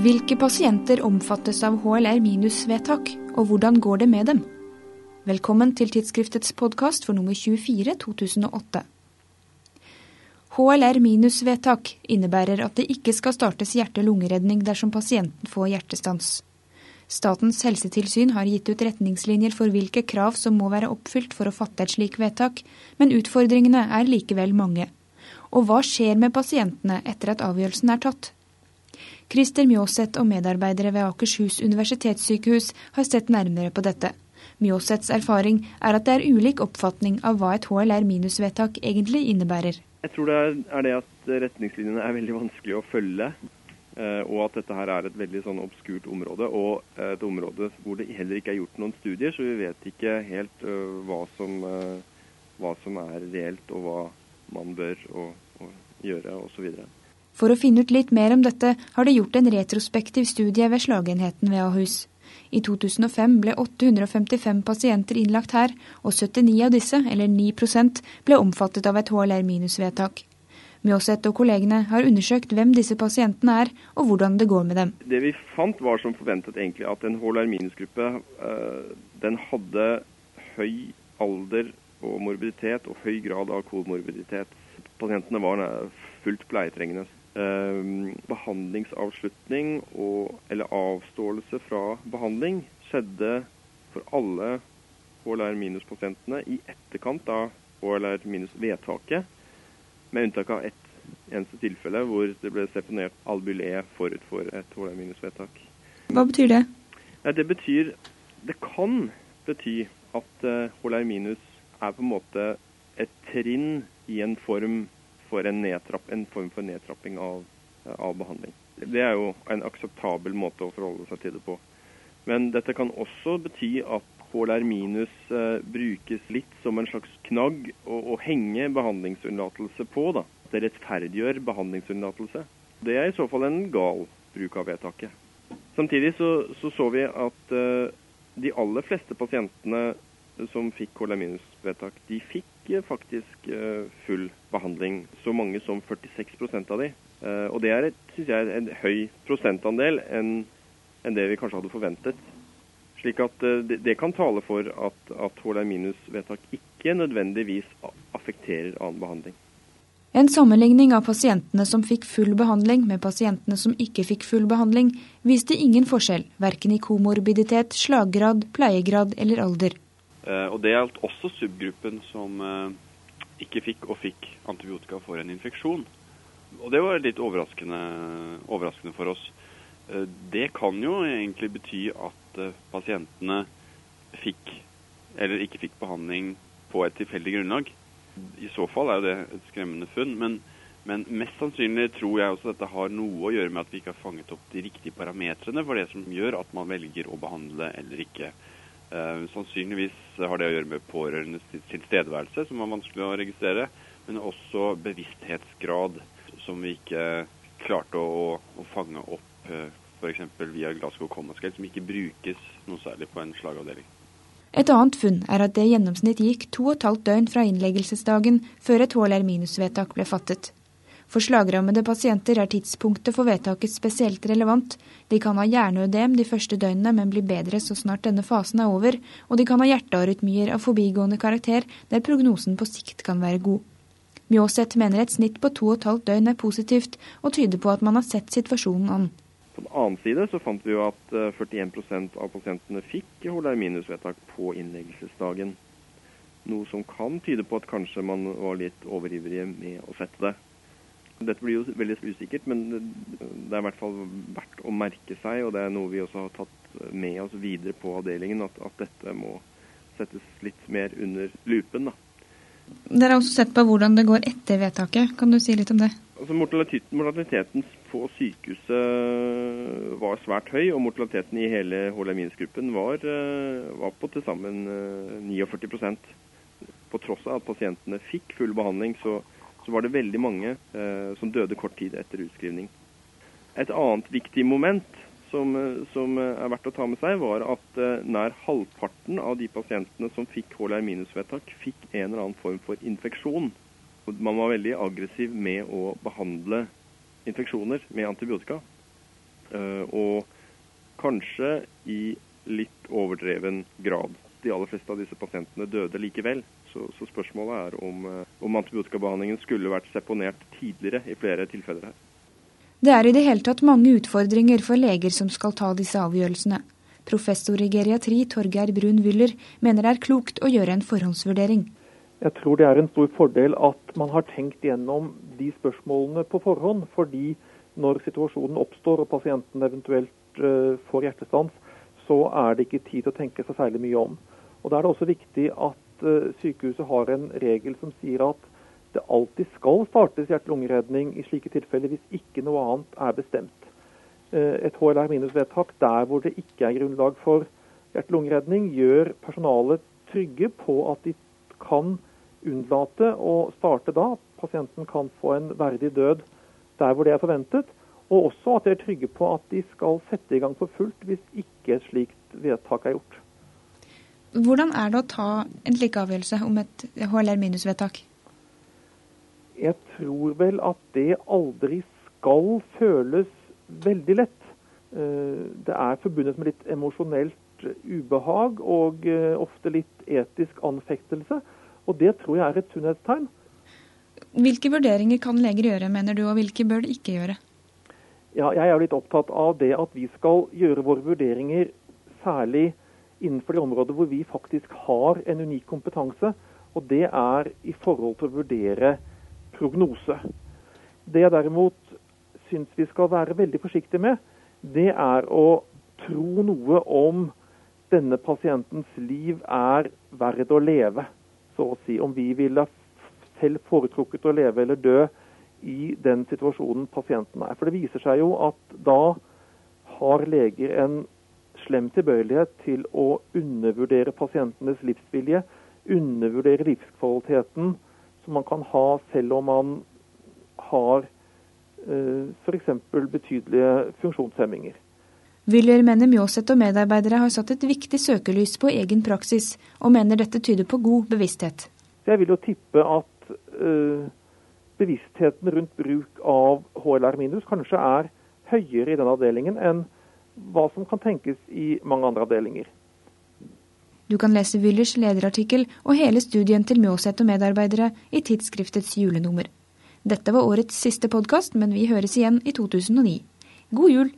Hvilke pasienter omfattes av HLR-minus-vedtak, og hvordan går det med dem? Velkommen til tidsskriftets podkast for nummer 24 2008. HLR-minus-vedtak innebærer at det ikke skal startes hjerte-lungeredning dersom pasienten får hjertestans. Statens helsetilsyn har gitt ut retningslinjer for hvilke krav som må være oppfylt for å fatte et slik vedtak, men utfordringene er likevel mange. Og hva skjer med pasientene etter at avgjørelsen er tatt? Christer Mjåseth og medarbeidere ved Akershus universitetssykehus har sett nærmere på dette. Mjåseths erfaring er at det er ulik oppfatning av hva et HLR-minusvedtak egentlig innebærer. Jeg tror det er det at retningslinjene er veldig vanskelig å følge. Eh, og at dette her er et veldig sånn obskurt område, og et område hvor det heller ikke er gjort noen studier. Så vi vet ikke helt eh, hva som, eh, hva som er reelt, og hva man bør og, og gjøre osv. For å finne ut litt mer om dette har de gjort en retrospektiv studie ved slagenheten ved Ahus. I 2005 ble 855 pasienter innlagt her, og 79 av disse, eller 9% ble omfattet av et HLR-minus-vedtak. Mjåseth og kollegene har undersøkt hvem disse pasientene er, og hvordan det går med dem. Det vi fant var som forventet egentlig at en HLR-minus-gruppe eh, den hadde høy alder og morbiditet og høy grad av komorbiditet. Pasientene var fullt pleietrengende. Ehm, behandlingsavslutning og, eller avståelse fra behandling skjedde for alle HLR minus-pasientene i etterkant av HLR minus-vedtaket, med unntak av ett eneste tilfelle hvor det ble seponert albulé forut for et HLR minus-vedtak. Hva betyr det? Det betyr Det kan bety at HLR minus er på en måte et trinn i en form for en, en form for nedtrapping av, av, behandling. Det er jo en akseptabel måte å forholde seg til det på. Men dette kan også bety at HLR minus eh, brukes litt som en slags knagg å, henge behandlingsunnlatelse på. da. Det rettferdiggjør behandlingsunnlatelse. Det er i så fall en gal bruk av vedtaket. Samtidig så så, så vi at eh, de aller fleste pasientene som fikk HLR minus-vedtak, de fikk eh, faktisk eh, full behandling. Så mange som 46% av de. Eh, og det er synes jeg, en høy prosentandel enn det vi kanskje hadde forventet. Slik at det, kan tale for at, at HLR minus-vedtak ikke nødvendigvis affekterer annen behandling. En sammenligning av pasientene som fikk full behandling med pasientene som ikke fikk full behandling, viste ingen forskjell, verken i komorbiditet, slaggrad, pleiegrad eller alder. Eh, og Det gjaldt også subgruppen som ikke fikk og fikk antibiotika for en infeksjon. Og det var litt overraskende, overraskende for oss. Eh, det kan jo egentlig bety at eh, pasientene fikk eller ikke fikk behandling på et tilfeldig grunnlag. I så fall er jo det et skremmende funn. Men, men, mest sannsynlig tror jeg også dette har noe å gjøre med at vi ikke har fanget opp de riktige parametrene for det som gjør at man velger å behandle eller ikke. Uh, sannsynligvis har det å gjøre med pårørendes tilstedeværelse, som er vanskelig å registrere, men også bevissthetsgrad, som vi ikke klarte å, å fange opp uh, f.eks. via Glasgow Scale, som ikke brukes noe særlig på en slagavdeling. Et annet funn er at det i gjennomsnitt gikk to og et halvt døgn fra innleggelsesdagen før et HLR minus-vedtak ble fattet. For slagrammede pasienter er tidspunktet for vedtaket spesielt relevant. De kan ha hjerneødem de første døgnene, men blir bedre så snart denne fasen er over, og de kan ha hjertearytmier av forbigående karakter, der prognosen på sikt kan være god. Mjåseth mener et snitt på to og et halvt døgn er positivt, og tyder på at man har sett situasjonen an. På den annen side så fant vi jo at 41 eh, av pasientene fikk holerminusvedtak minus-vedtak på innleggelsesdagen. Noe som kan tyde på at kanskje man var litt overivrige med å sette det. Dette blir jo veldig usikkert, men det er i hvert fall verdt å merke seg. Og det er noe vi også har tatt med oss videre på avdelingen, at, at dette må settes litt mer under lupen. da. Dere har også sett på hvordan det går etter vedtaket. Kan du si litt om det? Altså Mortaliteten på sykehuset var svært høy, og mortaliteten i hele HLMINS-gruppen var, eh, var, på til sammen 49 eh, På tross av at pasientene fikk full behandling, så, så var det veldig mange eh, som døde kort tid etter utskrivning. Et annet viktig moment som, eh, som, eh, er verdt å ta med seg, var at eh, nær halvparten av de pasientene som fikk HLR minus-vedtak, fikk en eller annen form for infeksjon. Man var veldig aggressiv med å behandle infeksjoner med antibiotika. Og kanskje i litt overdreven grad. De aller fleste av disse pasientene døde likevel. Så, så spørsmålet er om, om antibiotikabehandlingen skulle vært seponert tidligere i flere tilfeller her. Det er i det hele tatt mange utfordringer for leger som skal ta disse avgjørelsene. Professor i geriatri Torgeir Brun Wyller mener det er klokt å gjøre en forhåndsvurdering. Jeg tror det er en stor fordel at man har tenkt gjennom de spørsmålene på forhånd. Fordi når situasjonen oppstår og pasienten eventuelt uh, får hjertestans, så er det ikke tid til å tenke seg særlig mye om. Og Da er det også viktig at uh, sykehuset har en regel som sier at det alltid skal startes hjerte-lungeredning i slike tilfeller hvis ikke noe annet er bestemt. Uh, et HLR-minus-vedtak der hvor det ikke er grunnlag for hjerte-lungeredning, gjør personalet trygge på at de kan unnlate å starte da. Pasienten kan få en verdig død der hvor det er forventet. Og også at de er trygge på at de skal sette i gang for fullt hvis ikke et slikt vedtak er gjort. Hvordan er det å ta en slik avgjørelse om et HLR-minus-vedtak? Jeg tror vel at det aldri skal føles veldig lett. Eh, det er forbundet med litt emosjonelt ubehag og eh, ofte litt etisk anfektelse. Og det tror jeg er et sunnhetstegn. Hvilke vurderinger kan leger gjøre, mener du, og hvilke bør de ikke gjøre? Ja, jeg er litt opptatt av det at vi skal gjøre våre vurderinger særlig innenfor de områder hvor vi faktisk har en unik kompetanse. Og det er i forhold til å vurdere prognose. Det jeg derimot syns vi skal være veldig forsiktige med, det er å tro noe om denne pasientens liv er verdt å leve så å si. Om vi ville selv foretrukket å leve eller dø i den situasjonen pasienten er. For det viser seg jo at da har leger en slem tilbøyelighet til å undervurdere pasientenes livsvilje, undervurdere livskvaliteten som man kan ha selv om man har eh, f.eks. betydelige funksjonshemminger. Wyller mener Mjåseth og medarbeidere har satt et viktig søkelys på egen praksis, og mener dette tyder på god bevissthet. Jeg vil jo tippe at uh, bevisstheten rundt bruk av HLR minus kanskje er høyere i denne avdelingen enn hva som kan tenkes i mange andre avdelinger. Du kan lese Wyllers lederartikkel og hele studien til Mjåseth og medarbeidere i tidsskriftets julenummer. Dette var årets siste podkast, men vi høres igjen i 2009. God jul!